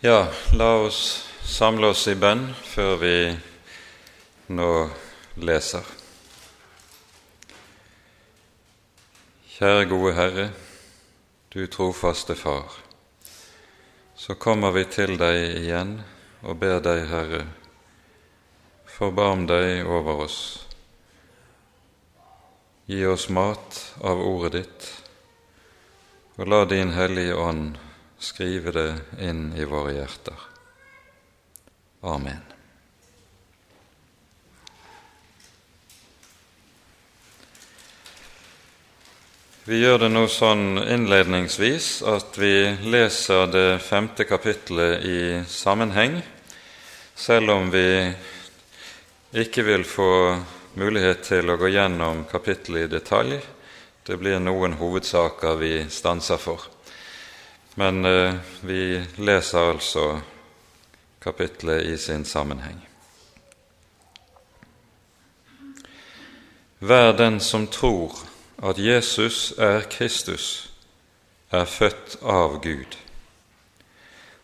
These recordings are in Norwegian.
Ja, la oss samle oss i bønn før vi nå leser. Kjære gode Herre, du trofaste Far. Så kommer vi til deg igjen og ber deg, Herre, forbarm deg over oss. Gi oss mat av ordet ditt, og la Din Hellige Ånd skrive det inn i våre hjerter. Amen. Vi gjør det nå sånn innledningsvis at vi leser det femte kapittelet i sammenheng, selv om vi ikke vil få mulighet til å gå gjennom kapittelet i detalj. Det blir noen hovedsaker vi stanser for. Men eh, vi leser altså kapittelet i sin sammenheng. Hver den som tror at Jesus er Kristus, er født av Gud.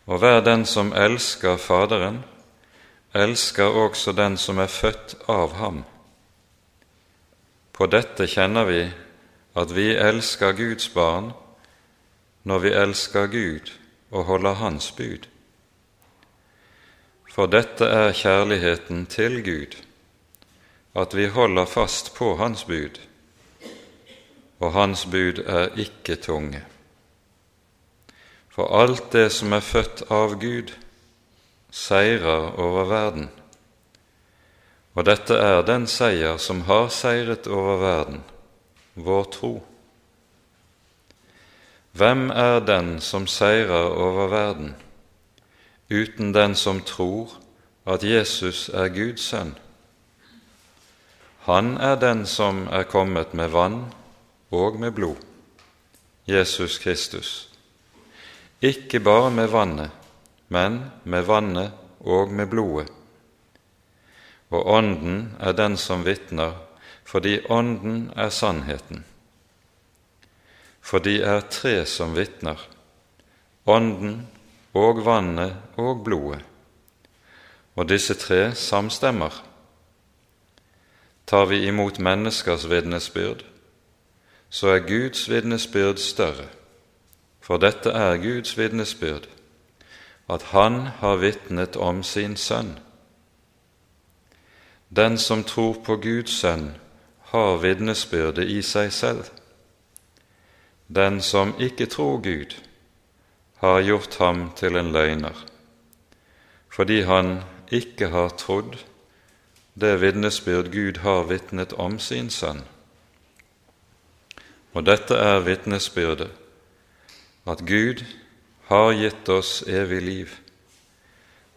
Og hver den som elsker Faderen, elsker også den som er født av ham. På dette kjenner vi at vi elsker Guds barn når vi elsker Gud og holder Hans bud. For dette er kjærligheten til Gud, at vi holder fast på Hans bud, og Hans bud er ikke tunge. For alt det som er født av Gud, seirer over verden. Og dette er den seier som har seiret over verden, vår tro. Hvem er den som seirer over verden, uten den som tror at Jesus er Guds sønn? Han er den som er kommet med vann og med blod, Jesus Kristus. Ikke bare med vannet, men med vannet og med blodet. Og Ånden er den som vitner, fordi Ånden er sannheten. For de er tre som vitner, Ånden og vannet og blodet, og disse tre samstemmer. Tar vi imot menneskers vitnesbyrd, så er Guds vitnesbyrd større, for dette er Guds vitnesbyrd, at Han har vitnet om sin Sønn. Den som tror på Guds Sønn, har vitnesbyrdet i seg selv. Den som ikke tror Gud, har gjort ham til en løgner, fordi han ikke har trodd det vitnesbyrd Gud har vitnet om sin sønn. Og dette er vitnesbyrdet, at Gud har gitt oss evig liv,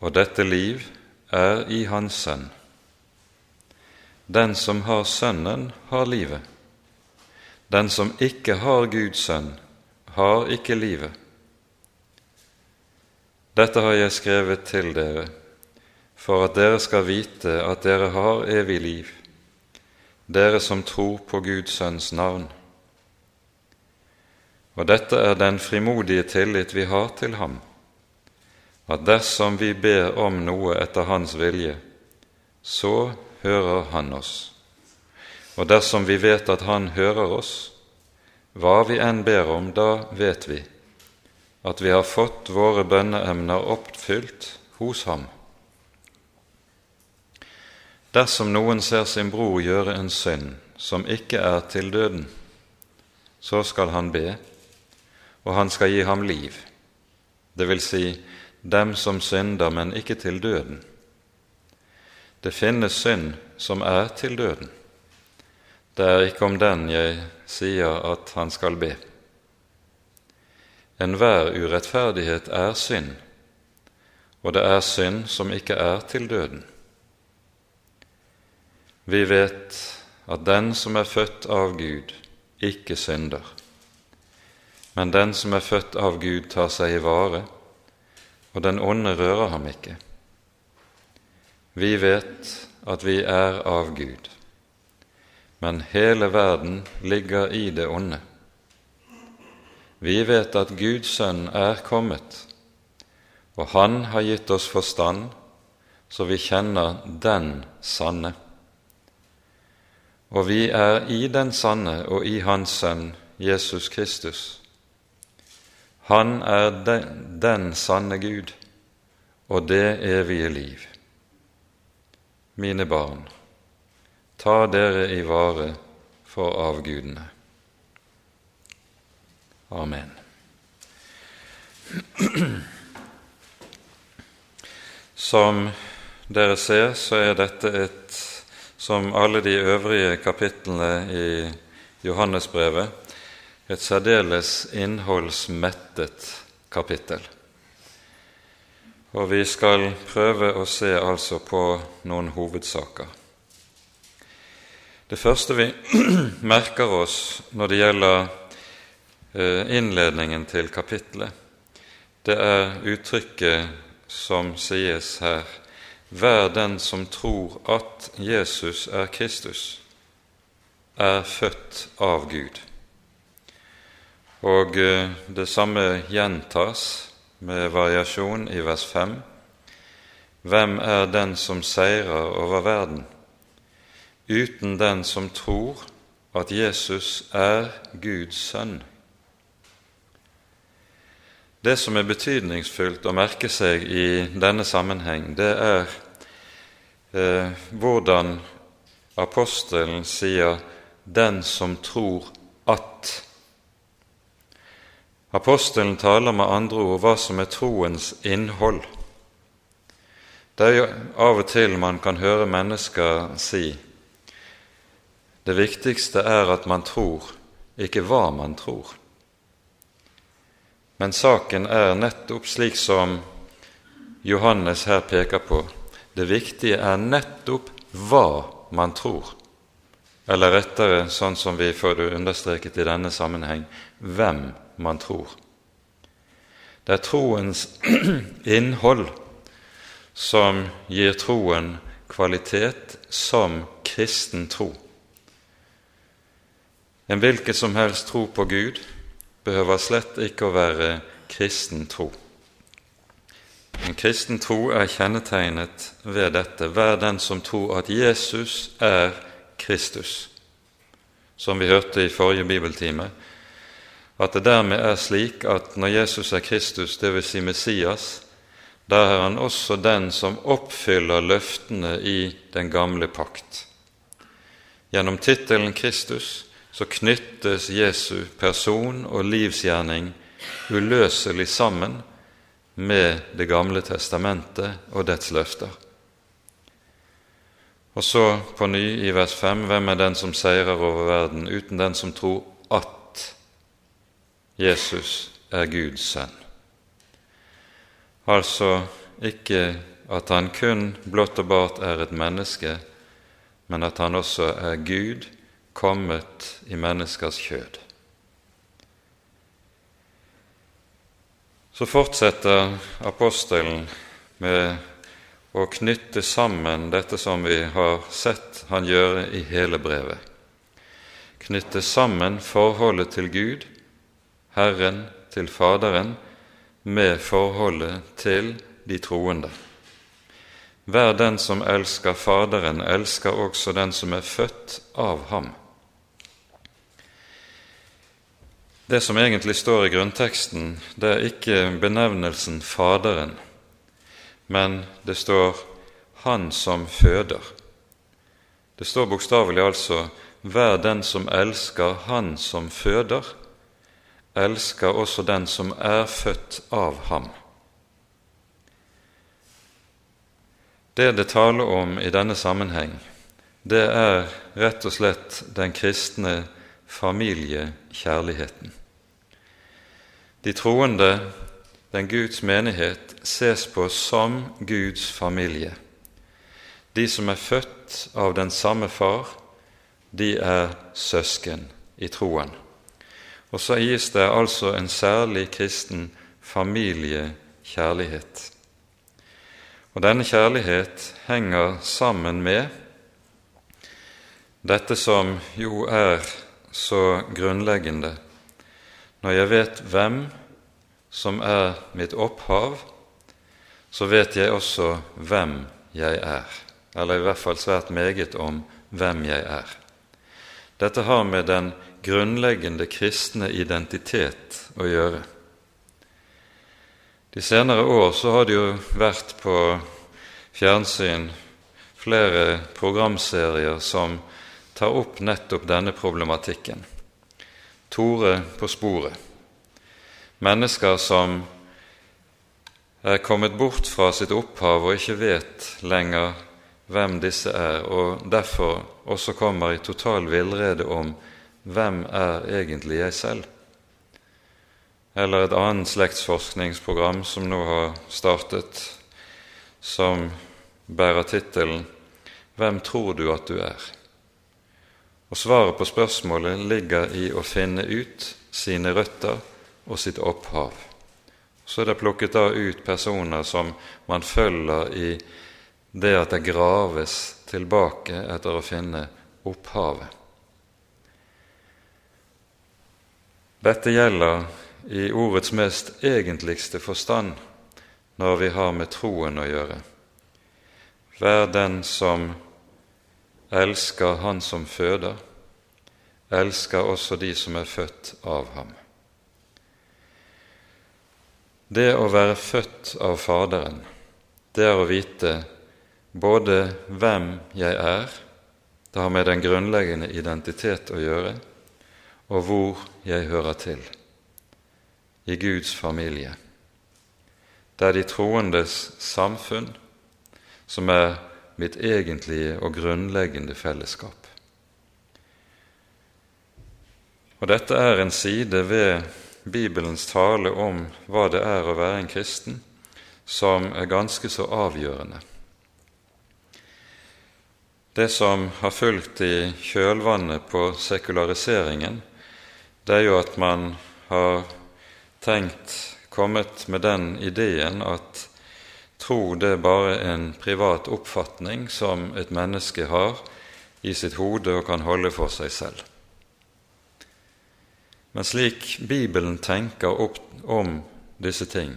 og dette liv er i Hans Sønn. Den som har Sønnen, har livet. Den som ikke har Guds sønn, har ikke livet. Dette har jeg skrevet til dere, for at dere skal vite at dere har evig liv, dere som tror på Guds sønns navn. Og dette er den frimodige tillit vi har til ham, at dersom vi ber om noe etter Hans vilje, så hører Han oss. Og dersom vi vet at Han hører oss, hva vi enn ber om, da vet vi at vi har fått våre bønneemner oppfylt hos Ham. Dersom noen ser sin bror gjøre en synd som ikke er til døden, så skal han be, og han skal gi ham liv, det vil si dem som synder, men ikke til døden. Det finnes synd som er til døden. Det er ikke om den jeg sier at han skal be. Enhver urettferdighet er synd, og det er synd som ikke er til døden. Vi vet at den som er født av Gud, ikke synder. Men den som er født av Gud, tar seg i vare, og den onde rører ham ikke. Vi vet at vi er av Gud men hele verden ligger i det onde. Vi vet at Guds sønn er kommet og Han har gitt oss forstand, så vi kjenner den sanne. Og vi er i den sanne og i Hans Sønn Jesus Kristus. Han er den, den sanne Gud og det evige liv. Mine barn, ta dere i vare for avgudene. Amen. Som dere ser, så er dette et, som alle de øvrige kapitlene i Johannesbrevet, et særdeles innholdsmettet kapittel. Og vi skal prøve å se altså på noen hovedsaker. Det første vi merker oss når det gjelder eh, innledningen til kapittelet, det er uttrykket som sies her Vær den som tror at Jesus er Kristus, er født av Gud. Og eh, det samme gjentas med variasjon i vers 5. Hvem er den som seirer over verden? Uten den som tror at Jesus er Guds sønn. Det som er betydningsfullt å merke seg i denne sammenheng, det er eh, hvordan apostelen sier 'den som tror at'. Apostelen taler med andre ord hva som er troens innhold. Det er jo av og til man kan høre mennesker si det viktigste er at man tror, ikke hva man tror. Men saken er nettopp slik som Johannes her peker på. Det viktige er nettopp hva man tror, eller rettere, sånn som vi får det understreket i denne sammenheng, hvem man tror. Det er troens innhold som gir troen kvalitet som kristen tro. En hvilken som helst tro på Gud behøver slett ikke å være kristen tro. En kristen tro er kjennetegnet ved dette. Vær den som tror at Jesus er Kristus. Som vi hørte i forrige bibeltime, at det dermed er slik at når Jesus er Kristus, dvs. Si Messias, da er han også den som oppfyller løftene i den gamle pakt. Gjennom tittelen Kristus så knyttes Jesu person og livsgjerning uløselig sammen med Det gamle testamentet og dets løfter. Og så på ny i vers 5.: Hvem er den som seirer over verden uten den som tror at Jesus er Guds sønn? Altså ikke at han kun blott og bart er et menneske, men at han også er Gud kommet i menneskers kjød. Så fortsetter apostelen med å knytte sammen dette som vi har sett han gjøre i hele brevet. Knytte sammen forholdet til Gud, Herren, til Faderen, med forholdet til de troende. Hver den som elsker Faderen, elsker også den som er født av ham. Det som egentlig står i grunnteksten, det er ikke benevnelsen Faderen, men det står Han som føder. Det står bokstavelig altså Vær den som elsker Han som føder, elsker også den som er født av ham. Det det taler om i denne sammenheng, det er rett og slett den kristne familiekjærligheten. De troende, den Guds menighet, ses på som Guds familie. De som er født av den samme far, de er søsken i troen. Og så gis det altså en særlig kristen familiekjærlighet. Og denne kjærlighet henger sammen med dette som jo er så grunnleggende når jeg vet hvem som er mitt opphav, så vet jeg også hvem jeg er, eller i hvert fall svært meget om hvem jeg er. Dette har med den grunnleggende kristne identitet å gjøre. De senere år så har det jo vært på fjernsyn flere programserier som tar opp nettopp denne problematikken. Tore på sporet. Mennesker som er kommet bort fra sitt opphav og ikke vet lenger hvem disse er, og derfor også kommer i total villrede om hvem er egentlig jeg selv? Eller et annet slektsforskningsprogram som nå har startet, som bærer tittelen 'Hvem tror du at du er?' Og Svaret på spørsmålet ligger i å finne ut sine røtter og sitt opphav. Så er det plukket da ut personer som man følger i det at det graves tilbake etter å finne opphavet. Dette gjelder i ordets mest egentligste forstand når vi har med troen å gjøre. Vær den som elsker Han som føder, elsker også de som er født av ham. Det å være født av Faderen, det er å vite både hvem jeg er, det har med den grunnleggende identitet å gjøre, og hvor jeg hører til i Guds familie. Det er de troendes samfunn som er mitt egentlige og grunnleggende fellesskap. Og Dette er en side ved Bibelens tale om hva det er å være en kristen, som er ganske så avgjørende. Det som har fulgt i kjølvannet på sekulariseringen, det er jo at man har tenkt, kommet med den ideen at tro det er bare en privat oppfatning som et menneske har i sitt hode og kan holde for seg selv. Men slik Bibelen tenker opp om disse ting,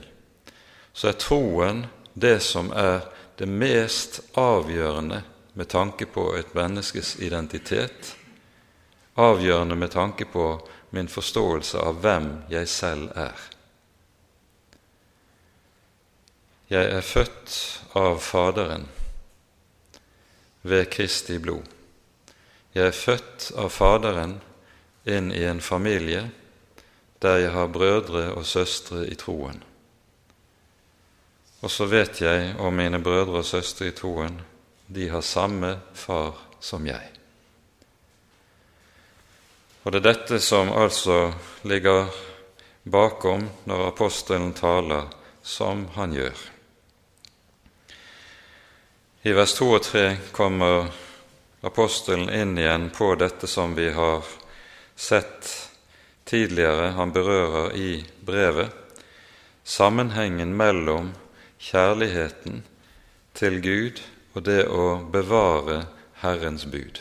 så er troen det som er det mest avgjørende med tanke på et menneskes identitet, avgjørende med tanke på min forståelse av hvem jeg selv er. Jeg er født av Faderen ved Kristi blod. Jeg er født av Faderen inn i en familie der jeg har brødre og søstre i troen. Og så vet jeg om mine brødre og søstre i troen, de har samme far som jeg. Og det er dette som altså ligger bakom når apostelen taler som han gjør. I vers 2 og 3 kommer apostelen inn igjen på dette som vi har sett tidligere han berører i brevet, sammenhengen mellom kjærligheten til Gud og det å bevare Herrens bud.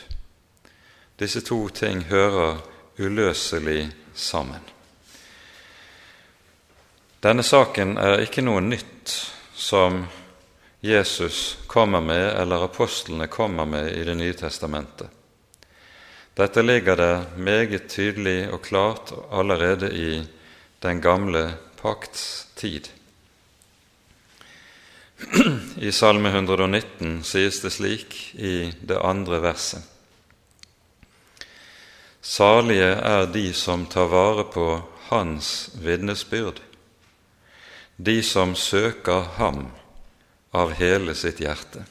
Disse to ting hører uløselig sammen. Denne saken er ikke noe nytt som Jesus kommer med, eller apostlene kommer med, i Det nye testamentet. Dette ligger det meget tydelig og klart allerede i den gamle pakts tid. I Salme 119 sies det slik i det andre verset. Salige er de som tar vare på Hans vitnesbyrd, de som søker Ham av hele sitt hjerte.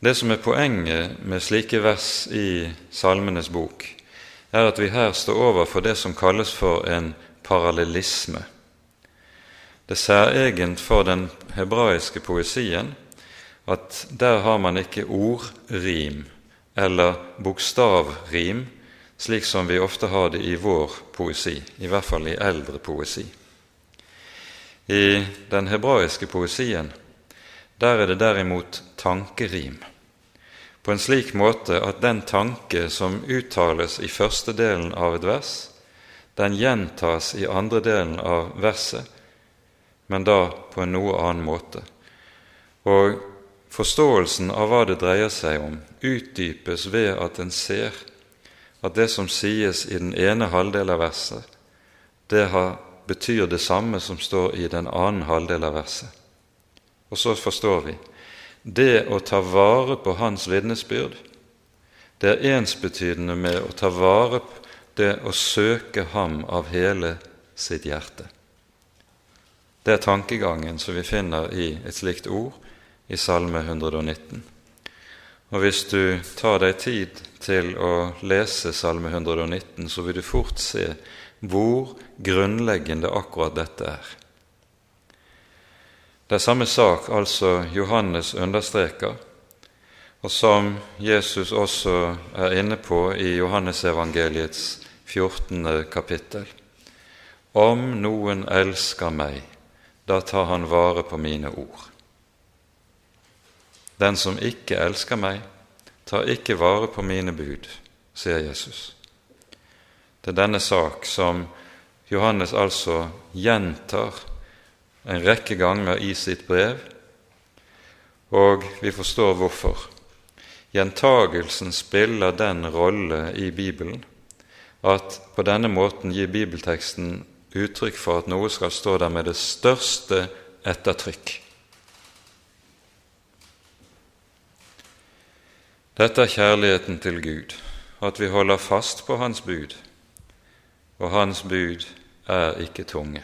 Det som er poenget med slike vers i Salmenes bok, er at vi her står overfor det som kalles for en parallellisme. Det er særegent for den hebraiske poesien at der har man ikke ordrim eller bokstavrim, slik som vi ofte har det i vår poesi, i hvert fall i eldre poesi. I den hebraiske poesien der er det derimot tankerim, på en slik måte at den tanke som uttales i første delen av et vers, den gjentas i andre delen av verset men da på en noe annen måte. Og forståelsen av hva det dreier seg om, utdypes ved at en ser at det som sies i den ene halvdel av verset, det har, betyr det samme som står i den annen halvdel av verset. Og så forstår vi det å ta vare på hans vitnesbyrd, det er ensbetydende med å ta vare på det å søke ham av hele sitt hjerte. Det er tankegangen som vi finner i et slikt ord i Salme 119. Og Hvis du tar deg tid til å lese Salme 119, så vil du fort se hvor grunnleggende akkurat dette er. Det er samme sak altså Johannes understreker, og som Jesus også er inne på i Johannesevangeliets 14. kapittel. Om noen elsker meg, da tar han vare på mine ord. Den som ikke elsker meg, tar ikke vare på mine bud, sier Jesus. Det er denne sak som Johannes altså gjentar en rekke ganger i sitt brev, og vi forstår hvorfor. Gjentagelsen spiller den rolle i Bibelen at på denne måten gir bibelteksten uttrykk for at noe skal stå der med det største ettertrykk. Dette er kjærligheten til Gud, at vi holder fast på Hans bud, og Hans bud er ikke tunge.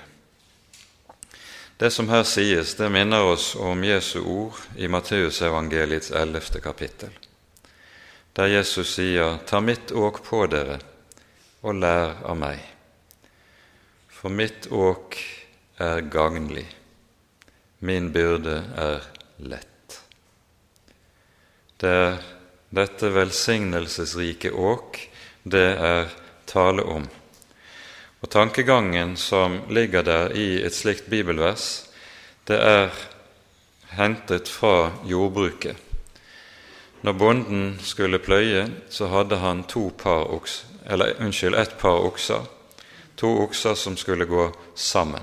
Det som her sies, det minner oss om Jesu ord i Matteusevangeliets ellevte kapittel, der Jesus sier:" Ta mitt åk på dere og lær av meg for mitt åk er gagnlig, min byrde er lett. Det er dette velsignelsesrike åk det er tale om. Og Tankegangen som ligger der i et slikt bibelvers, det er hentet fra jordbruket. Når bonden skulle pløye, så hadde han to par oks, eller, unnskyld, ett par okser to okser som skulle gå sammen.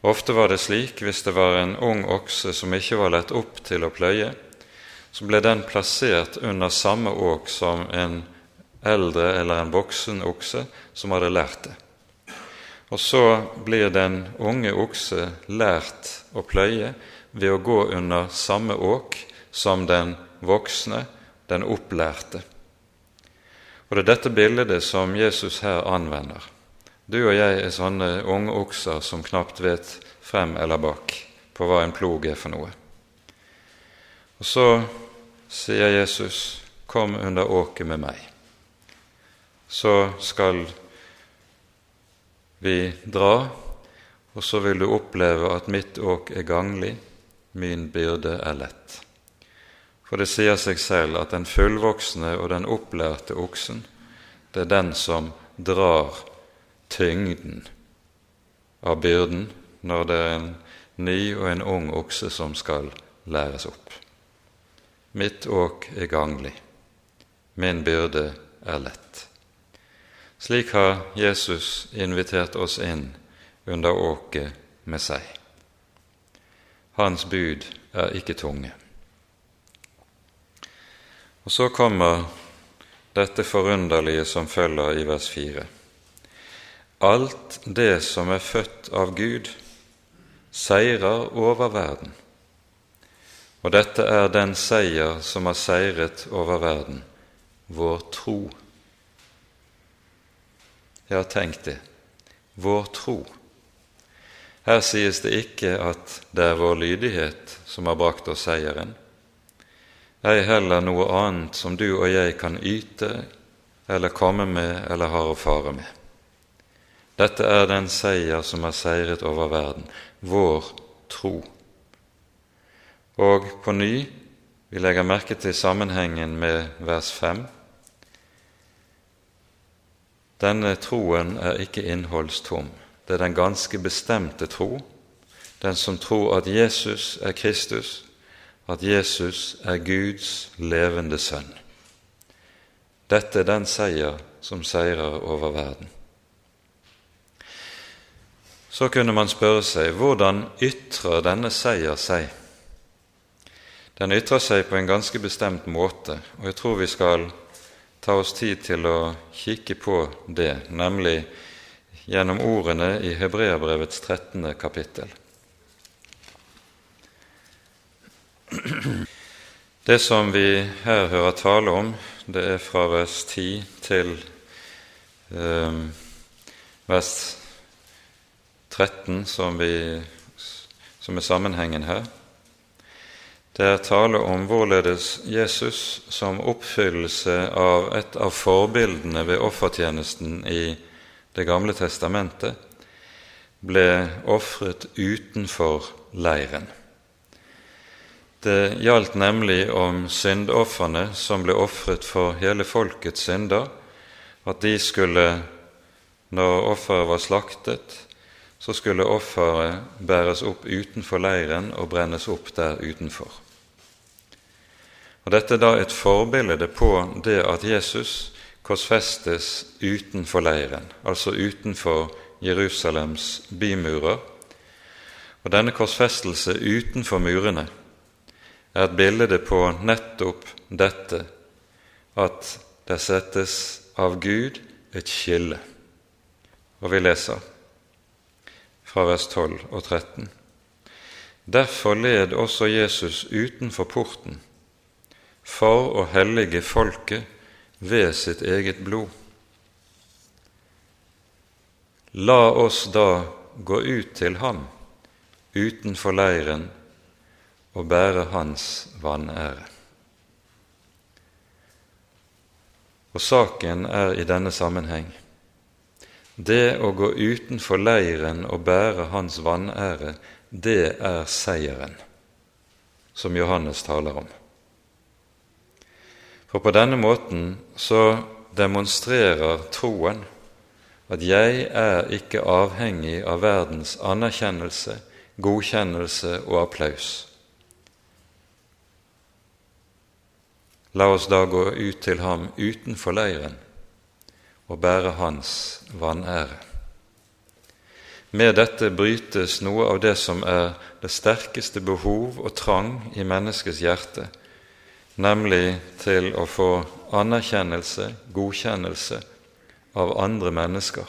Ofte var det slik hvis det var en ung okse som ikke var lett opp til å pløye, så ble den plassert under samme åk som en eldre eller en voksen okse som hadde lært det. Og så blir den unge okse lært å pløye ved å gå under samme åk som den voksne, den opplærte. Og Det er dette bildet som Jesus her anvender. Du og jeg er sånne unge okser som knapt vet frem eller bak på hva en plog er for noe. Og så sier Jesus, 'Kom under åket med meg'. Så skal vi dra, og så vil du oppleve at mitt åk er ganglig, min byrde er lett. For det sier seg selv at den fullvoksne og den opplærte oksen, det er den som drar tyngden av byrden når det er en ny og en ung okse som skal læres opp. Mitt åk er ganglig, min byrde er lett. Slik har Jesus invitert oss inn under åket med seg. Hans bud er ikke tunge. Og så kommer dette forunderlige som følger i vers 4. Alt det som er født av Gud, seirer over verden. Og dette er den seier som har seiret over verden, vår tro. Ja, tenk det. Vår tro. Her sies det ikke at det er vår lydighet som har brakt oss seieren, ei heller noe annet som du og jeg kan yte eller komme med eller har å fare med. Dette er den seier som har seiret over verden, vår tro. Og på ny, vi legger merke til sammenhengen med vers 5. Denne troen er ikke innholdstom. Det er den ganske bestemte tro, den som tror at Jesus er Kristus, at Jesus er Guds levende sønn. Dette er den seier som seirer over verden. så kunne man spørre seg hvordan ytrer denne seier seg? Den ytrer seg på en ganske bestemt måte, og jeg tror vi skal ta oss tid til å kikke på det, nemlig gjennom ordene i Hebreabrevets 13. kapittel. Det som vi her hører tale om, det er fra vers 10 til eh, vers 13, som, vi, som er sammenhengen her. Det er tale om hvorledes Jesus som oppfyllelse av et av forbildene ved offertjenesten i Det gamle testamentet ble ofret utenfor leiren. Det gjaldt nemlig om syndofrene som ble ofret for hele folkets synder, at de skulle, når offeret var slaktet, så skulle offeret bæres opp utenfor leiren og brennes opp der utenfor. Og Dette er da et forbilde på det at Jesus korsfestes utenfor leiren, altså utenfor Jerusalems bymurer. Og denne korsfestelse utenfor murene er et bilde på nettopp dette at det settes av Gud et skille. Og vi leser fra vers 12 og 13. Derfor led også Jesus utenfor porten for å hellige folket ved sitt eget blod. La oss da gå ut til ham utenfor leiren og bære hans vanære. Og saken er i denne sammenheng det å gå utenfor leiren og bære hans vanære, det er seieren som Johannes taler om. For på denne måten så demonstrerer troen at jeg er ikke avhengig av verdens anerkjennelse, godkjennelse og applaus. La oss da gå ut til ham utenfor leiren og bære hans vanære. Med dette brytes noe av det som er det sterkeste behov og trang i menneskets hjerte, nemlig til å få anerkjennelse, godkjennelse, av andre mennesker.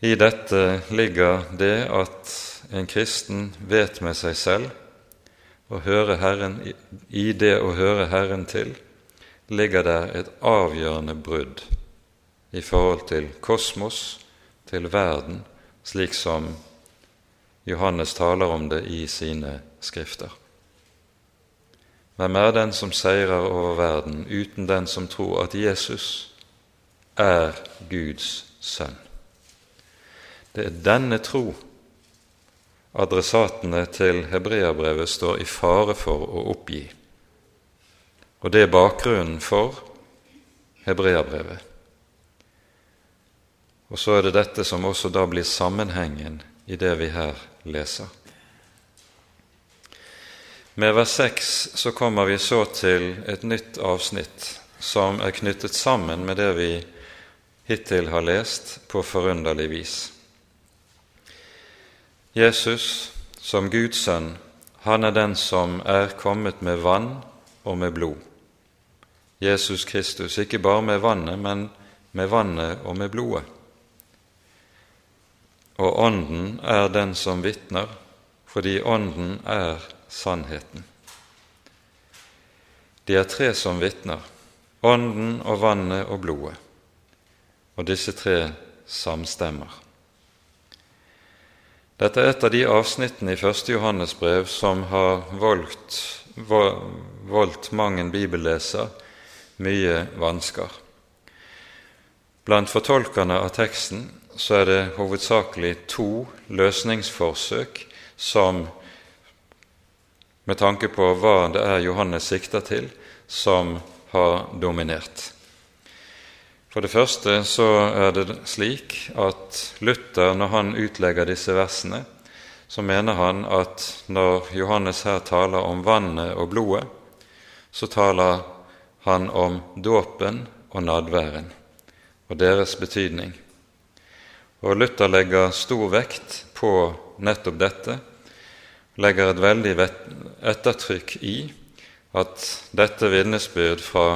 I dette ligger det at en kristen vet med seg selv å høre Herren, I det å høre Herren til ligger der et avgjørende brudd i forhold til kosmos, til verden, slik som Johannes taler om det i sine skrifter. Hvem er den som seirer over verden uten den som tror at Jesus er Guds sønn? Det er denne tro adressatene til hebreerbrevet står i fare for å oppgi. Og det er bakgrunnen for hebreerbrevet. Og så er det dette som også da blir sammenhengen i det vi her leser. Med vers 6 så kommer vi så til et nytt avsnitt som er knyttet sammen med det vi hittil har lest på forunderlig vis. Jesus som Guds sønn, han er den som er kommet med vann og med blod. Jesus Kristus, ikke bare med vannet, men med vannet og med blodet. Og Ånden er den som vitner, fordi Ånden er sannheten. De er tre som vitner, Ånden og vannet og blodet, og disse tre samstemmer. Dette er et av de avsnittene i 1. Johannes brev som har voldt, voldt mang en bibelleser mye vansker. Blant fortolkerne av teksten så er det hovedsakelig to løsningsforsøk som, med tanke på hva det er Johannes sikter til, som har dominert. For det første så er det slik at Luther, når han utlegger disse versene, så mener han at når Johannes her taler om vannet og blodet, så taler han om dåpen og nadværen og deres betydning. Og Luther legger stor vekt på nettopp dette, legger et veldig ettertrykk i at dette vitnesbyrd fra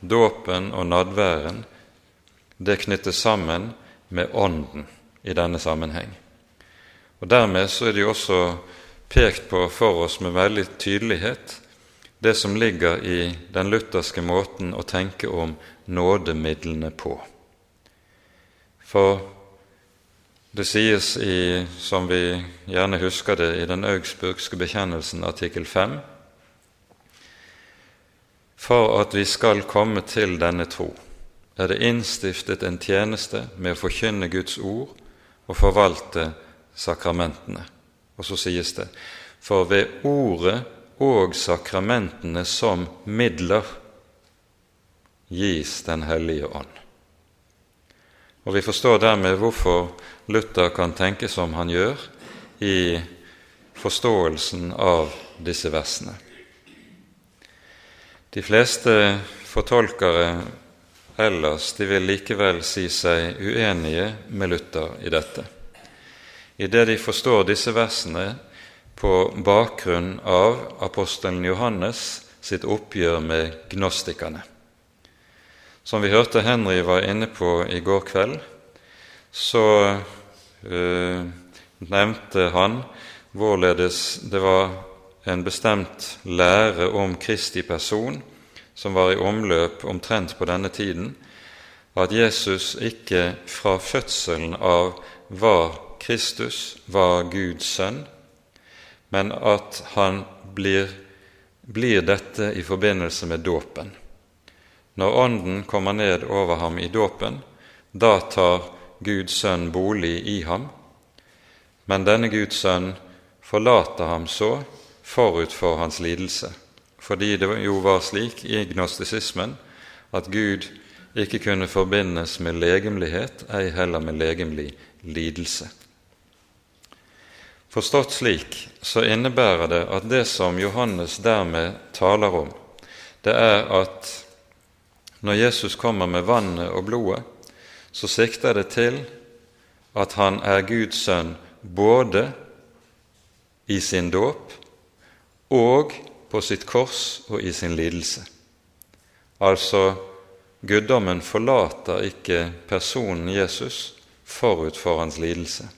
dåpen og nadværen det knyttes sammen med Ånden i denne sammenheng. Og Dermed så er det jo også pekt på for oss med veldig tydelighet det som ligger i den lutherske måten å tenke om nådemidlene på. For det sies i, som vi gjerne husker det, i den augsburgske bekjennelsen artikkel 5 For at vi skal komme til denne tro, er det innstiftet en tjeneste med å forkynne Guds ord og forvalte sakramentene. Og så sies det for ved ordet og sakramentene som midler gis Den hellige ånd. Og Vi forstår dermed hvorfor Luther kan tenke som han gjør i forståelsen av disse versene. De fleste fortolkere ellers de vil likevel si seg uenige med Luther i dette, i det de forstår disse versene på bakgrunn av apostelen Johannes sitt oppgjør med gnostikerne. Som vi hørte Henry var inne på i går kveld, så øh, nevnte han hvorledes det var en bestemt lære om Kristi person som var i omløp omtrent på denne tiden, at Jesus ikke fra fødselen av var Kristus, var Guds sønn, men at han blir, blir dette i forbindelse med dåpen. Når Ånden kommer ned over ham i dåpen, da tar Guds sønn bolig i ham, men denne Guds sønn forlater ham så forut for hans lidelse fordi det jo var slik i gnostisismen at Gud ikke kunne forbindes med legemlighet, ei heller med legemlig lidelse. Forstått slik så innebærer det at det som Johannes dermed taler om, det er at når Jesus kommer med vannet og blodet, så sikter det til at han er Guds sønn både i sin dåp og på sitt kors og i sin lidelse. Altså, guddommen forlater ikke personen Jesus forut for hans lidelse,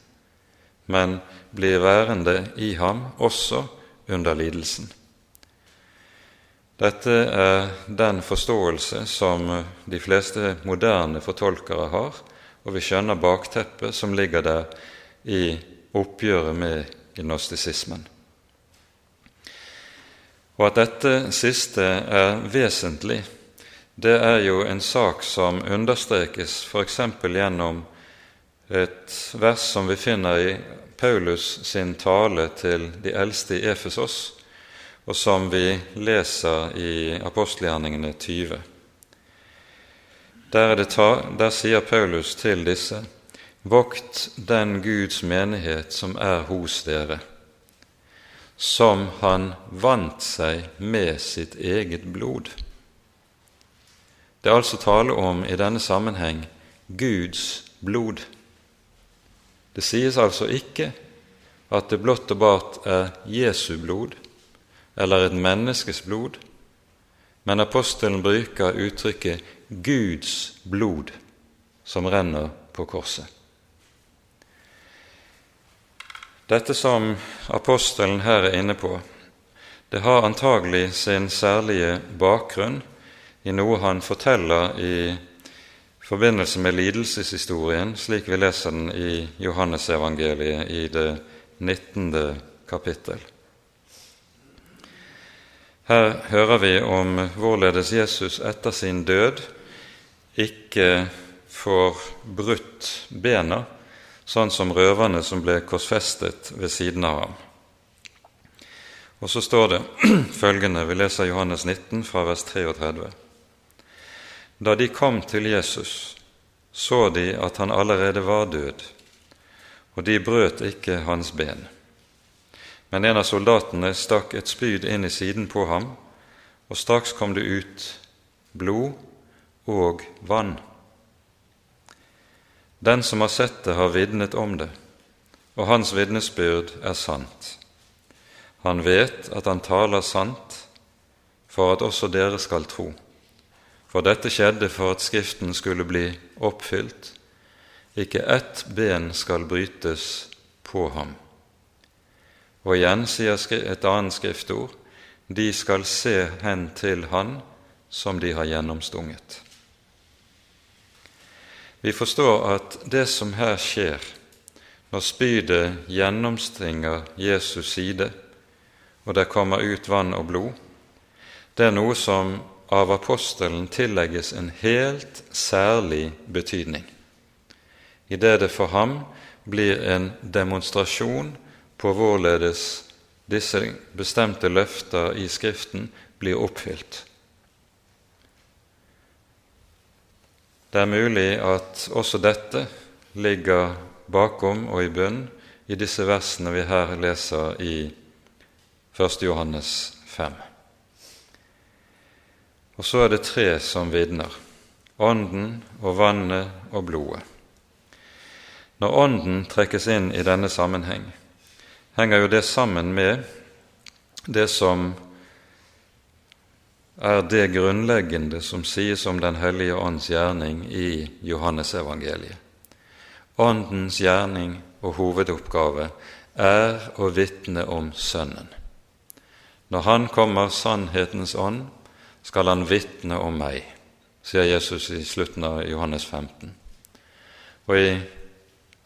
men blir værende i ham også under lidelsen. Dette er den forståelse som de fleste moderne fortolkere har, og vi skjønner bakteppet som ligger der i oppgjøret med gnostisismen. Og at dette siste er vesentlig, det er jo en sak som understrekes f.eks. gjennom et vers som vi finner i Paulus sin tale til de eldste i Efesos, og som vi leser i apostelgjerningene 20. Der, ta, der sier Paulus til disse:" Vokt den Guds menighet som er hos dere som han vant seg med sitt eget blod. Det er altså tale om i denne sammenheng Guds blod. Det sies altså ikke at det blott og bart er Jesu blod eller et menneskes blod, men apostelen bruker uttrykket Guds blod som renner på korset. Dette som apostelen her er inne på, det har antagelig sin særlige bakgrunn i noe han forteller i forbindelse med lidelseshistorien, slik vi leser den i Johannesevangeliet i det 19. kapittel. Her hører vi om hvorledes Jesus etter sin død ikke får brutt bena sånn som røverne som ble korsfestet ved siden av ham. Og så står det følgende, vi leser Johannes 19 fra vers 33. Da de kom til Jesus, så de at han allerede var død, og de brøt ikke hans ben. Men en av soldatene stakk et spyd inn i siden på ham, og straks kom det ut blod og vann. Den som har sett det, har vitnet om det, og hans vitnesbyrd er sant. Han vet at han taler sant, for at også dere skal tro. For dette skjedde for at Skriften skulle bli oppfylt. Ikke ett ben skal brytes på ham. Og igjen sier et annet skriftord de skal se hen til Han som de har gjennomstunget. Vi forstår at det som her skjer, når spydet gjennomstringer Jesus side, og det kommer ut vann og blod, det er noe som av apostelen tillegges en helt særlig betydning, idet det for ham blir en demonstrasjon på hvorledes disse bestemte løfter i Skriften blir oppfylt. Det er mulig at også dette ligger bakom og i bunn i disse versene vi her leser i 1. Johannes 5. Og så er det tre som vitner Ånden og vannet og blodet. Når Ånden trekkes inn i denne sammenheng, henger jo det sammen med det som er det grunnleggende som sies om Den hellige ånds gjerning i Johannesevangeliet. Åndens gjerning og hovedoppgave er å vitne om Sønnen. Når Han kommer, sannhetens ånd, skal Han vitne om meg, sier Jesus i slutten av Johannes 15. Og i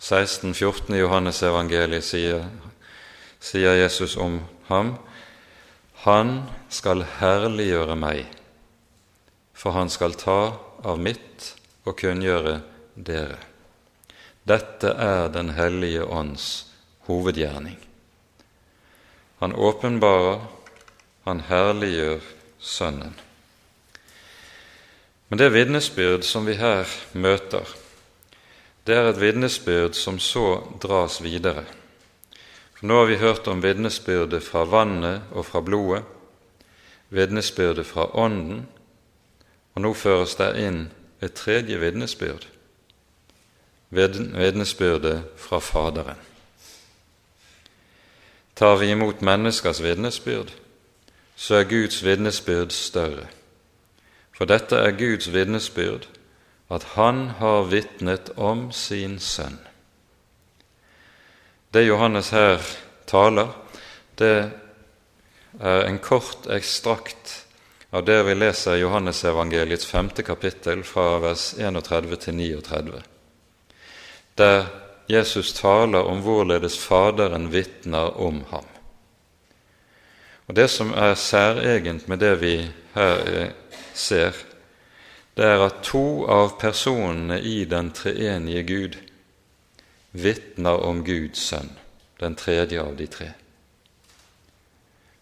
16-14 i Johannesevangeliet sier, sier Jesus om ham han skal herliggjøre meg, for han skal ta av mitt og kunngjøre dere. Dette er Den hellige ånds hovedgjerning. Han åpenbarer, han herliggjør Sønnen. Men det vitnesbyrd som vi her møter, det er et vitnesbyrd som så dras videre. Nå har vi hørt om vitnesbyrdet fra vannet og fra blodet, vitnesbyrdet fra Ånden, og nå føres det inn et tredje vitnesbyrd, vitnesbyrdet fra Faderen. Tar vi imot menneskers vitnesbyrd, så er Guds vitnesbyrd større. For dette er Guds vitnesbyrd, at Han har vitnet om sin Sønn. Det Johannes her taler, det er en kort ekstrakt av det vi leser i Johannesevangeliets femte kapittel fra vers 31 til 39, der Jesus taler om hvorledes Faderen vitner om ham. Og Det som er særegent med det vi her eh, ser, det er at to av personene i den treenige Gud vitner om Guds sønn, den tredje av de tre.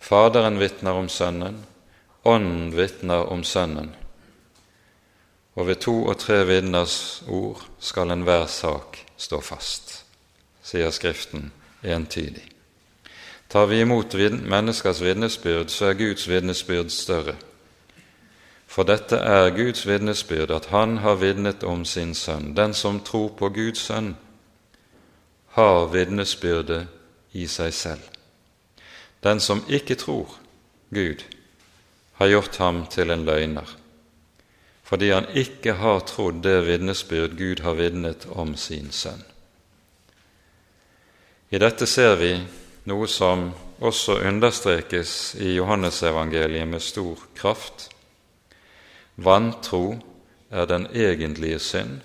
Faderen vitner om Sønnen, Ånden vitner om Sønnen, og ved to og tre vitners ord skal enhver sak stå fast, sier Skriften entydig. Tar vi imot menneskers vitnesbyrd, så er Guds vitnesbyrd større. For dette er Guds vitnesbyrd, at Han har vitnet om sin Sønn. Den som tror på Guds Sønn, har vitnesbyrdet i seg selv. Den som ikke tror Gud, har gjort ham til en løgner, fordi han ikke har trodd det vitnesbyrd Gud har vitnet om sin sønn. I dette ser vi noe som også understrekes i Johannesevangeliet med stor kraft. Vantro er den egentlige synd,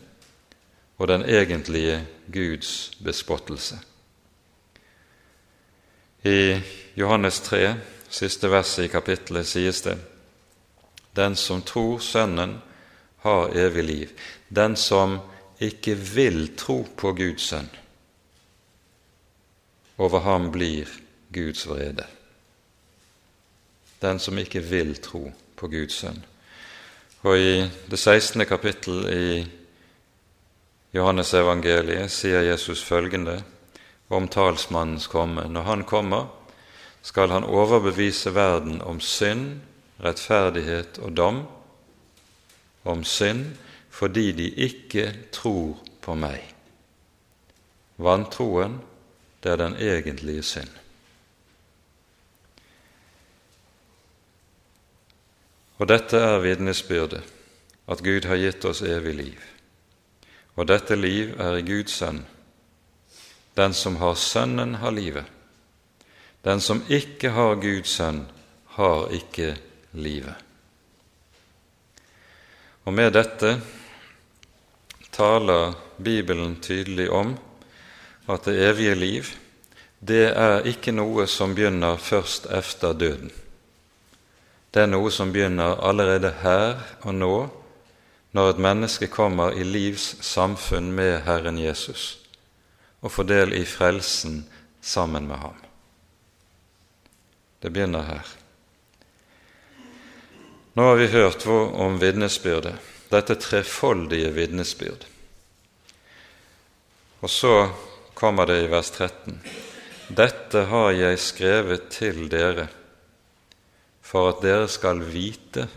og den egentlige Guds bespottelse. I Johannes 3, siste verset i kapittelet, sies det:" Den som tror Sønnen, har evig liv. Den som ikke vil tro på Guds sønn, over ham blir Guds vrede. Den som ikke vil tro på Guds sønn. Og i det 16. kapittel i Johannes evangeliet sier Jesus følgende om talsmannens komme. Når han kommer, skal han overbevise verden om synd, rettferdighet og dom, om synd fordi de ikke tror på meg. Vantroen, det er den egentlige synd. Og dette er vitnesbyrdet, at Gud har gitt oss evig liv. Og dette liv er i Guds sønn. Den som har Sønnen, har livet. Den som ikke har Guds sønn, har ikke livet. Og med dette taler Bibelen tydelig om at det evige liv, det er ikke noe som begynner først efter døden. Det er noe som begynner allerede her og nå, når et menneske kommer i livs samfunn med Herren Jesus og får del i frelsen sammen med ham. Det begynner her. Nå har vi hørt om vitnesbyrdet, dette trefoldige vitnesbyrd. Og så kommer det i vers 13.: Dette har jeg skrevet til dere for at dere skal vite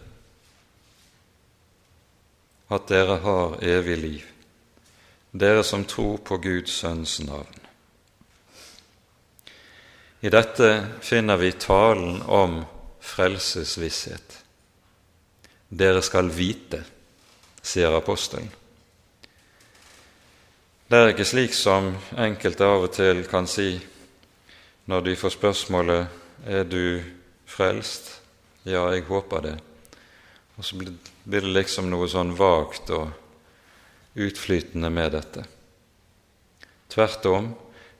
at dere har evig liv, dere som tror på Guds Sønns navn. I dette finner vi talen om frelsesvisshet. Dere skal vite, sier apostelen. Det er ikke slik som enkelte av og til kan si når de får spørsmålet 'Er du frelst?' Ja, jeg håper det. Og så blir det liksom noe sånn vagt og utflytende med dette. Tvert om,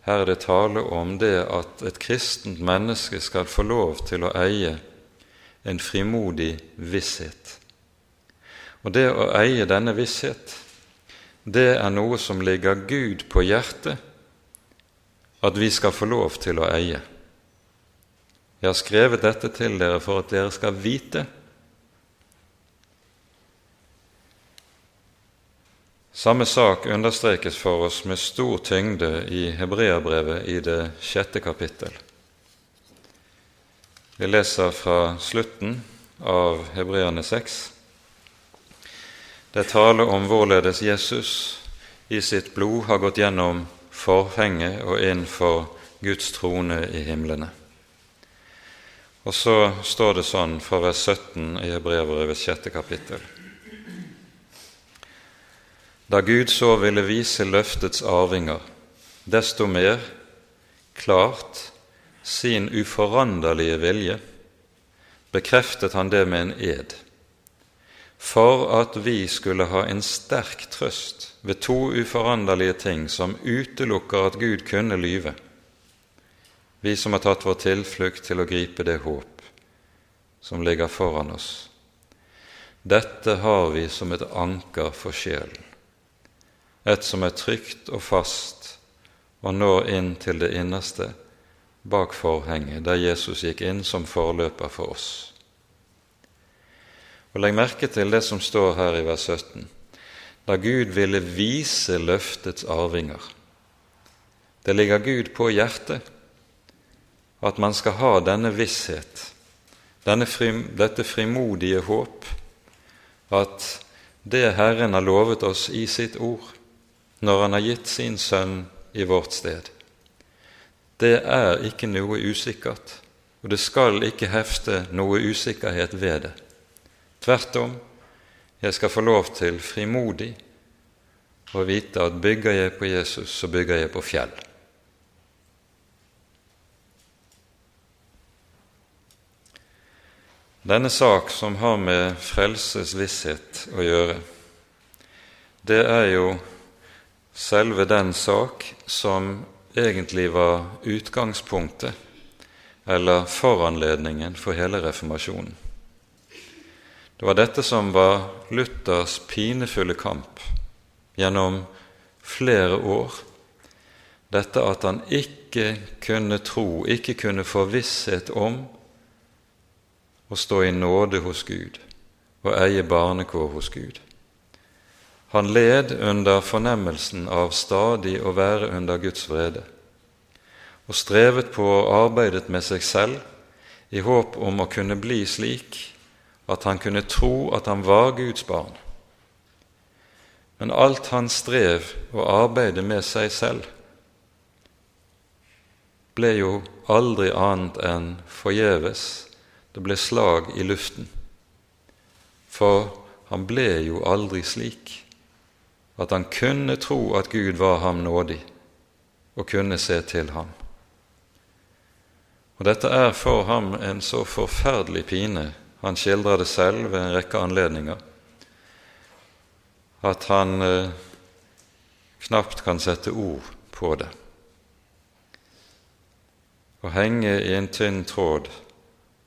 her er det tale om det at et kristent menneske skal få lov til å eie en frimodig visshet. Og det å eie denne visshet, det er noe som ligger Gud på hjertet at vi skal få lov til å eie. Jeg har skrevet dette til dere for at dere skal vite. Samme sak understrekes for oss med stor tyngde i Hebreabrevet i det sjette kapittel. Vi leser fra slutten av Hebreane 6. Det taler om hvorledes Jesus i sitt blod har gått gjennom forhenget og inn for Guds trone i himlene. Og så står det sånn fra vers 17 i Hebrevrevets sjette kapittel. Da Gud så ville vise løftets arvinger desto mer klart sin uforanderlige vilje, bekreftet han det med en ed for at vi skulle ha en sterk trøst ved to uforanderlige ting som utelukker at Gud kunne lyve, vi som har tatt vår tilflukt til å gripe det håp som ligger foran oss. Dette har vi som et anker for sjelen, et som er trygt og fast og når inn til det innerste bak forhenget, der Jesus gikk inn som forløper for oss. Og Legg merke til det som står her i vers 17. Da Gud ville vise løftets arvinger. Det ligger Gud på hjertet at man skal ha denne visshet, denne frim, dette frimodige håp, at det Herren har lovet oss i sitt ord, når Han har gitt sin Sønn i vårt sted, det er ikke noe usikkert, og det skal ikke hefte noe usikkerhet ved det. Tvert om, jeg skal få lov til frimodig å vite at bygger jeg på Jesus, så bygger jeg på fjell. Denne sak som har med frelsesvisshet å gjøre, det er jo selve den sak som egentlig var utgangspunktet eller foranledningen for hele reformasjonen. Det var dette som var Luthers pinefulle kamp gjennom flere år. Dette at han ikke kunne tro, ikke kunne få visshet om å stå i nåde hos Gud og eie barnekår hos Gud. Han led under fornemmelsen av stadig å være under Guds vrede, og strevet på og arbeidet med seg selv i håp om å kunne bli slik at han kunne tro at han var Guds barn. Men alt han strev og arbeidet med seg selv, ble jo aldri annet enn forgjeves. Det ble slag i luften. For han ble jo aldri slik at han kunne tro at Gud var ham nådig og kunne se til ham. Og Dette er for ham en så forferdelig pine, han skildrer det selv ved en rekke anledninger, at han eh, knapt kan sette ord på det. Å henge i en tynn tråd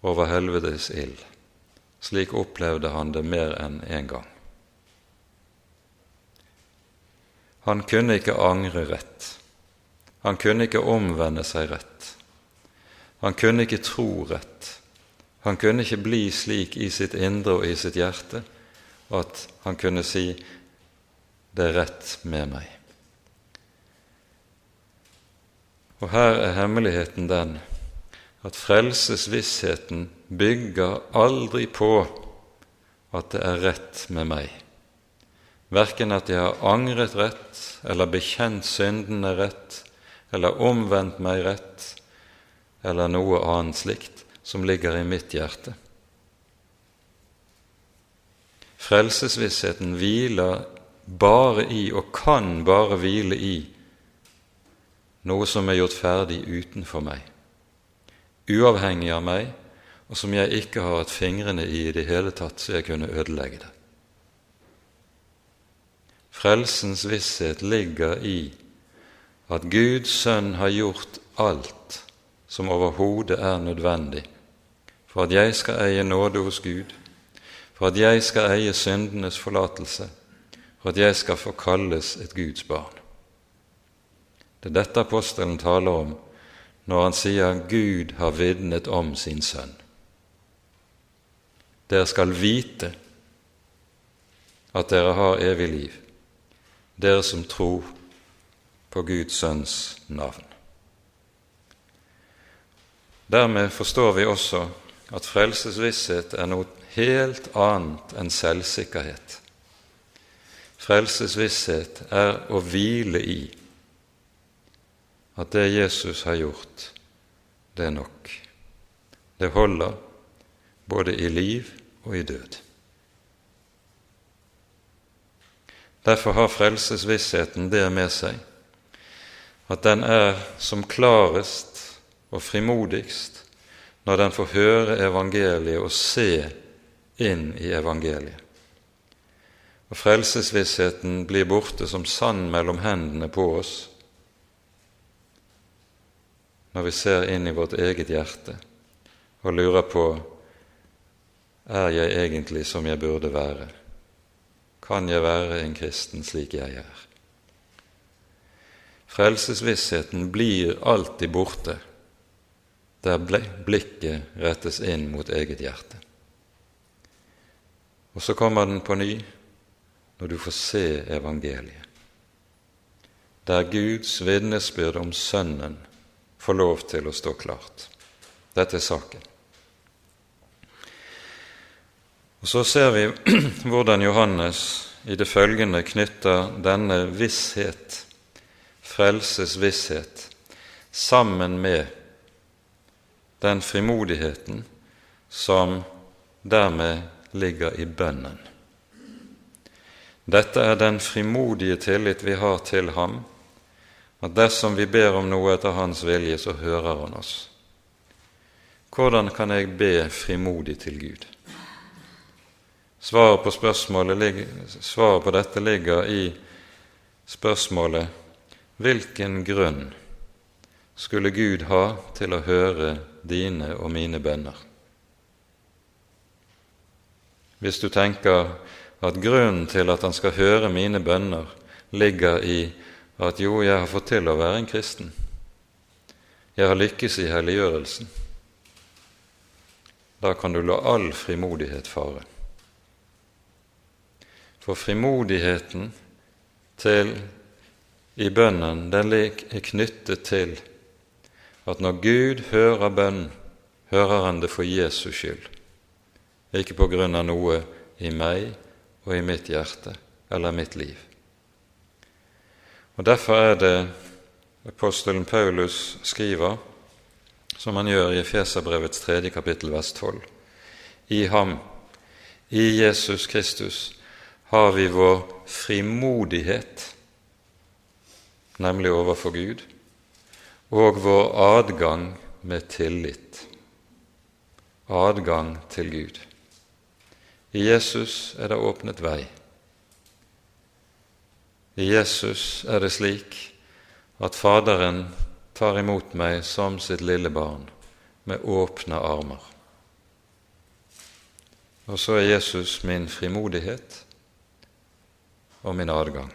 over helvetes ild. Slik opplevde han det mer enn én en gang. Han kunne ikke angre rett. Han kunne ikke omvende seg rett. Han kunne ikke tro rett. Han kunne ikke bli slik i sitt indre og i sitt hjerte at han kunne si 'det er rett med meg'. Og her er hemmeligheten den at frelsesvissheten bygger aldri på at det er rett med meg. Verken at jeg har angret rett, eller bekjent syndene rett, eller omvendt meg rett, eller noe annet slikt som ligger i mitt hjerte. Frelsesvissheten hviler bare i, og kan bare hvile i, noe som er gjort ferdig utenfor meg, uavhengig av meg, og som jeg ikke har hatt fingrene i i det hele tatt, så jeg kunne ødelegge det. Frelsens visshet ligger i at Guds sønn har gjort alt som overhodet er nødvendig for at jeg skal eie nåde hos Gud, for at jeg skal eie syndenes forlatelse, for at jeg skal få kalles et Guds barn. Det er dette apostelen taler om når han sier Gud har vitnet om sin sønn. Dere skal vite at dere har evig liv, dere som tror på Guds sønns navn. Dermed forstår vi også at frelsesvisshet er noe helt annet enn selvsikkerhet. Frelsesvisshet er å hvile i at det Jesus har gjort, det er nok. Det holder både i liv og i død. Derfor har frelsesvissheten det med seg at den er som klarest og frimodigst når den får høre evangeliet og se inn i evangeliet. Og Frelsesvissheten blir borte som sand mellom hendene på oss når vi ser inn i vårt eget hjerte og lurer på er jeg egentlig som jeg burde være? Kan jeg være en kristen slik jeg er? Frelsesvissheten blir alltid borte der blikket rettes inn mot eget hjerte. Og så kommer den på ny når du får se evangeliet, der Guds vitnesbyrd om Sønnen får lov til å stå klart. Dette er saken. Og Så ser vi hvordan Johannes i det følgende knytter denne visshet, frelses visshet, sammen med den frimodigheten som dermed ligger i bønnen. Dette er den frimodige tillit vi har til ham at dersom vi ber om noe etter Hans vilje, så hører Han oss. Hvordan kan jeg be frimodig til Gud? Svaret på, svaret på dette ligger i spørsmålet hvilken grunn skulle Gud ha til å høre dine og mine bønner? Hvis du tenker at grunnen til at Han skal høre mine bønner, ligger i at jo, jeg har fått til å være en kristen. Jeg har lykkes i helliggjørelsen. Da kan du la all frimodighet fare. For frimodigheten til, i bønnen den er knyttet til at når Gud hører bønn, hører Han det for Jesus skyld, ikke på grunn av noe i meg og i mitt hjerte eller mitt liv. Og Derfor er det apostelen Paulus skriver som han gjør i Efeserbrevets tredje kapittel, vers 12. I ham, i Jesus Kristus, har vi vår frimodighet, nemlig overfor Gud, og vår adgang med tillit. Adgang til Gud. I Jesus er det åpnet vei. I Jesus er det slik at Faderen tar imot meg som sitt lille barn med åpne armer. Og så er Jesus min frimodighet og min adgang.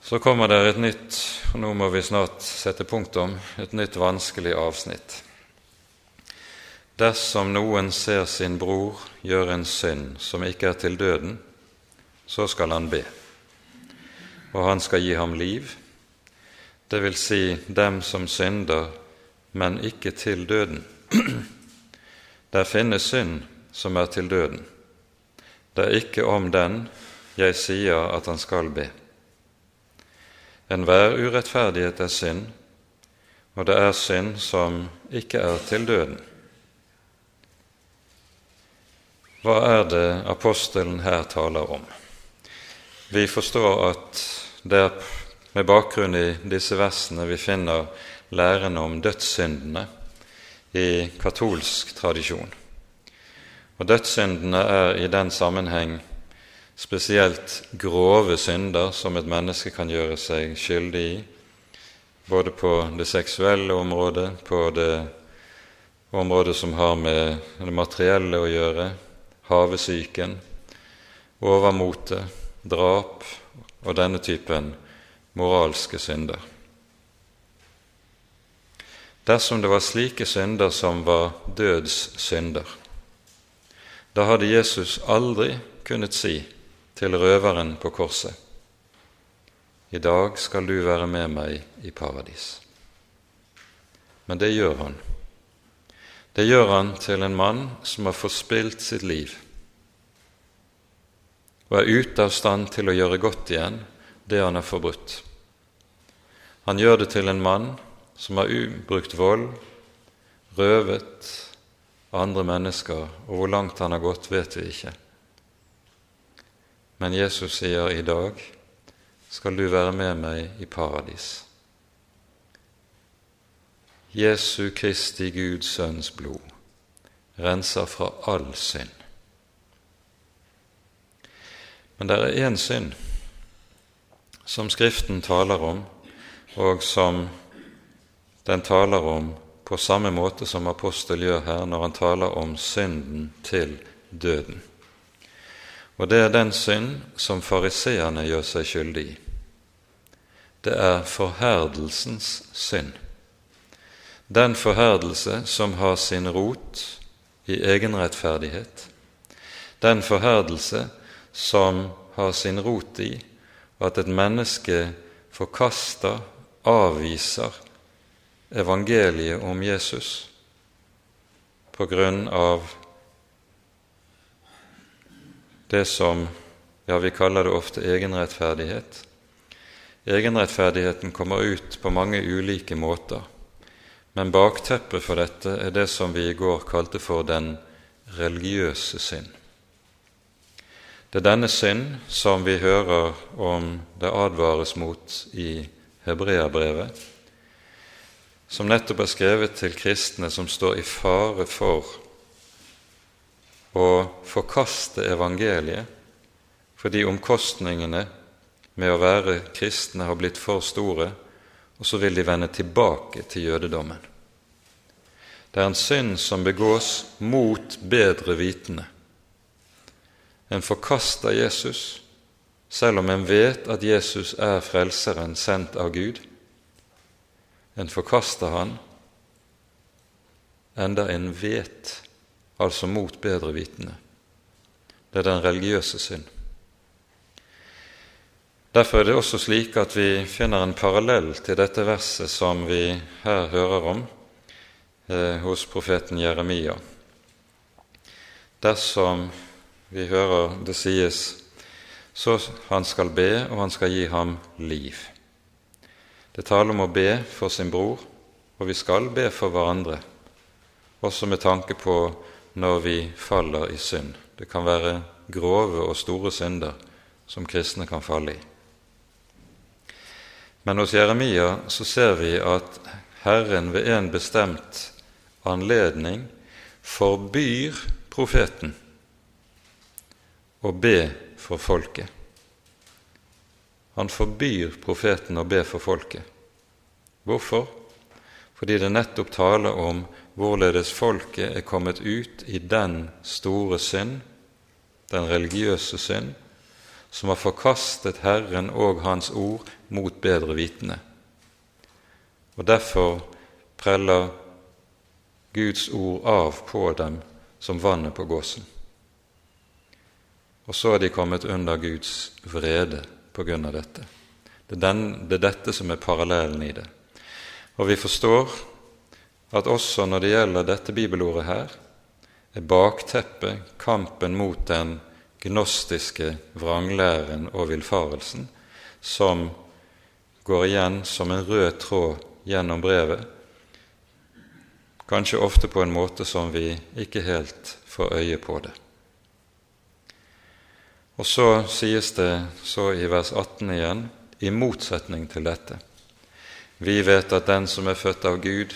Så kommer det et nytt, og nå må vi snart sette punktum, et nytt vanskelig avsnitt. Dersom noen ser sin bror gjøre en synd som ikke er til døden, så skal han be og han skal gi ham liv, det vil si dem som synder, men ikke til døden. Der finnes synd som er til døden. Det er ikke om den jeg sier at han skal be. Enhver urettferdighet er synd, og det er synd som ikke er til døden. Hva er det apostelen her taler om? Vi forstår at det er med bakgrunn i disse versene vi finner læren om dødssyndene i katolsk tradisjon. Og Dødssyndene er i den sammenheng spesielt grove synder som et menneske kan gjøre seg skyldig i, både på det seksuelle området, på det området som har med det materielle å gjøre, havesyken, overmote, drap og denne typen moralske synder. Dersom det var slike synder som var dødssynder, da hadde Jesus aldri kunnet si til røveren på korset I dag skal du være med meg i paradis. Men det gjør han. Det gjør han til en mann som har forspilt sitt liv og er ute av stand til å gjøre godt igjen det han har forbrutt. Han gjør det til en mann som har ubrukt vold, røvet andre mennesker, og hvor langt han har gått, vet vi ikke. Men Jesus sier i dag skal du være med meg i paradis. Jesu Kristi Guds Sønns blod renser fra all synd. Men det er én synd som Skriften taler om, og som den taler om på samme måte som apostel gjør her når han taler om synden til døden. Og det er den synd som fariseerne gjør seg skyldig i. Det er forherdelsens synd. Den forherdelse som har sin rot i egenrettferdighet. Den forherdelse som har sin rot i at et menneske forkaster, avviser evangeliet om Jesus på grunn av det som ja, vi kaller det ofte egenrettferdighet. Egenrettferdigheten kommer ut på mange ulike måter, men bakteppet for dette er det som vi i går kalte for den religiøse synd. Det er denne synd som vi hører om det advares mot i Hebreabrevet, som nettopp er skrevet til kristne som står i fare for å forkaste evangeliet fordi omkostningene med å være kristne har blitt for store, og så vil de vende tilbake til jødedommen. Det er en synd som begås mot bedre vitende. En forkaster Jesus, selv om en vet at Jesus er Frelseren sendt av Gud. En forkaster han enda en vet, altså mot bedre vitende. Det er den religiøse synd. Derfor er det også slik at vi finner en parallell til dette verset som vi her hører om eh, hos profeten Jeremia. Dersom vi hører det sies så han skal be, og han skal gi ham liv. Det taler om å be for sin bror, og vi skal be for hverandre, også med tanke på når vi faller i synd. Det kan være grove og store synder som kristne kan falle i. Men hos Jeremia så ser vi at Herren ved en bestemt anledning forbyr profeten å be for folket. Han forbyr profeten å be for folket. Hvorfor? Fordi det nettopp taler om hvorledes folket er kommet ut i den store synd, den religiøse synd, som har forkastet Herren og Hans ord mot bedre vitende. Og derfor preller Guds ord av på dem som vannet på gåsen. Og så er de kommet under Guds vrede av dette. Det er, den, det er dette som er parallellen i det. Og vi forstår at også når det gjelder dette bibelordet her, er bakteppet kampen mot den gnostiske vranglæren og villfarelsen som går igjen som en rød tråd gjennom brevet, kanskje ofte på en måte som vi ikke helt får øye på det. Og så sies det så i vers 18 igjen, i motsetning til dette. Vi vet at den som er født av Gud,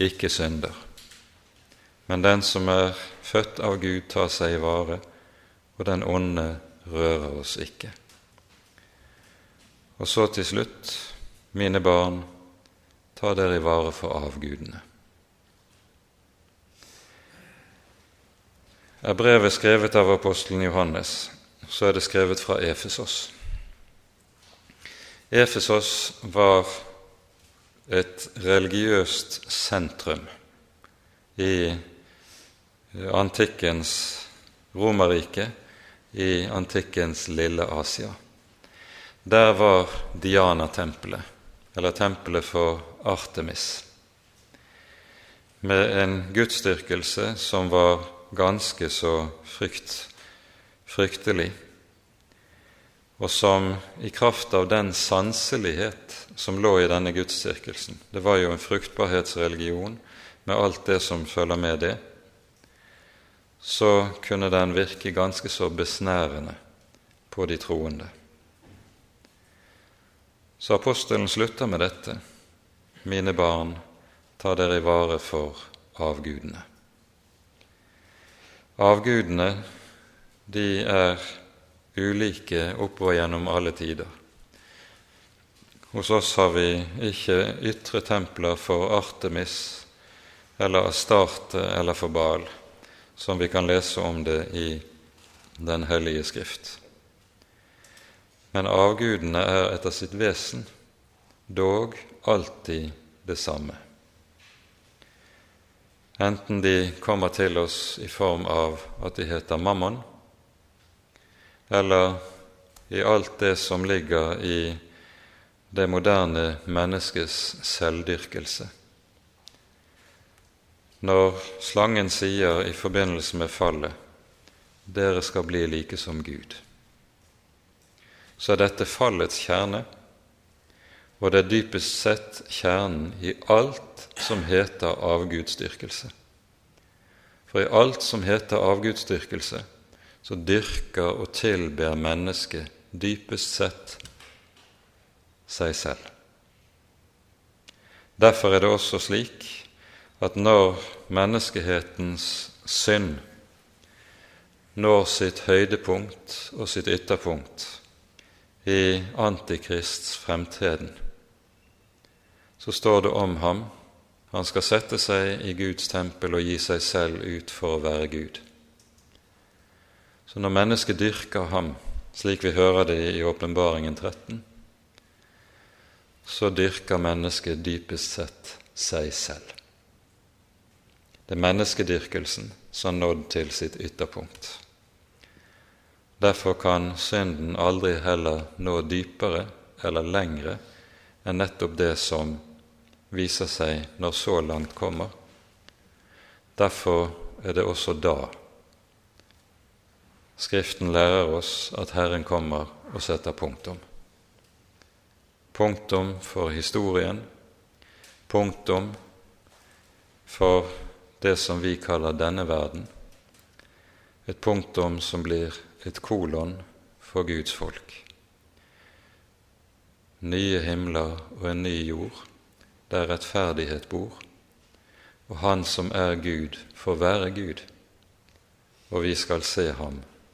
ikke synder. Men den som er født av Gud, tar seg i vare, og den onde rører oss ikke. Og så til slutt, mine barn, ta dere i vare for avgudene. Er brevet skrevet av apostelen Johannes, så er det skrevet fra Efesos. Efesos var et religiøst sentrum i antikkens Romerrike, i antikkens lille Asia. Der var Diana-tempelet, eller tempelet for Artemis, med en gudsdyrkelse som var ganske så frykt, fryktelig, og som i kraft av den sanselighet som lå i denne gudsdyrkelsen Det var jo en fruktbarhetsreligion med alt det som følger med det. Så kunne den virke ganske så besnærende på de troende. Så apostelen slutter med dette. Mine barn, ta dere i vare for avgudene. Avgudene, de er ulike oppover gjennom alle tider. Hos oss har vi ikke ytre templer for Artemis eller Astarte eller for Baal, som vi kan lese om det i Den hellige skrift. Men avgudene er etter sitt vesen dog alltid det samme. Enten de kommer til oss i form av at de heter Mammon, eller i alt det som ligger i det moderne menneskets selvdyrkelse. Når slangen sier i forbindelse med fallet 'Dere skal bli like som Gud', så er dette fallets kjerne, og det er dypest sett kjernen i alt som heter avgudsdyrkelse. For i alt som heter avgudsdyrkelse, så dyrker og tilber mennesket dypest sett seg selv. Derfor er det også slik at når menneskehetens synd når sitt høydepunkt og sitt ytterpunkt i Antikrists fremtreden, så står det om ham han skal sette seg i Guds tempel og gi seg selv ut for å være Gud. Så når mennesket dyrker ham, slik vi hører det i Åpenbaringen 13, så dyrker mennesket dypest sett seg selv. Det er menneskedyrkelsen som nådd til sitt ytterpunkt. Derfor kan synden aldri heller nå dypere eller lengre enn nettopp det som viser seg når så langt kommer. Derfor er det også da Skriften lærer oss at Herren kommer og setter punktum. punktum for historien, punktum for det som vi kaller denne verden, et punktum som blir et kolon for Guds folk. Nye himler og en ny jord, der rettferdighet bor, og Han som er Gud, får være Gud, og vi skal se ham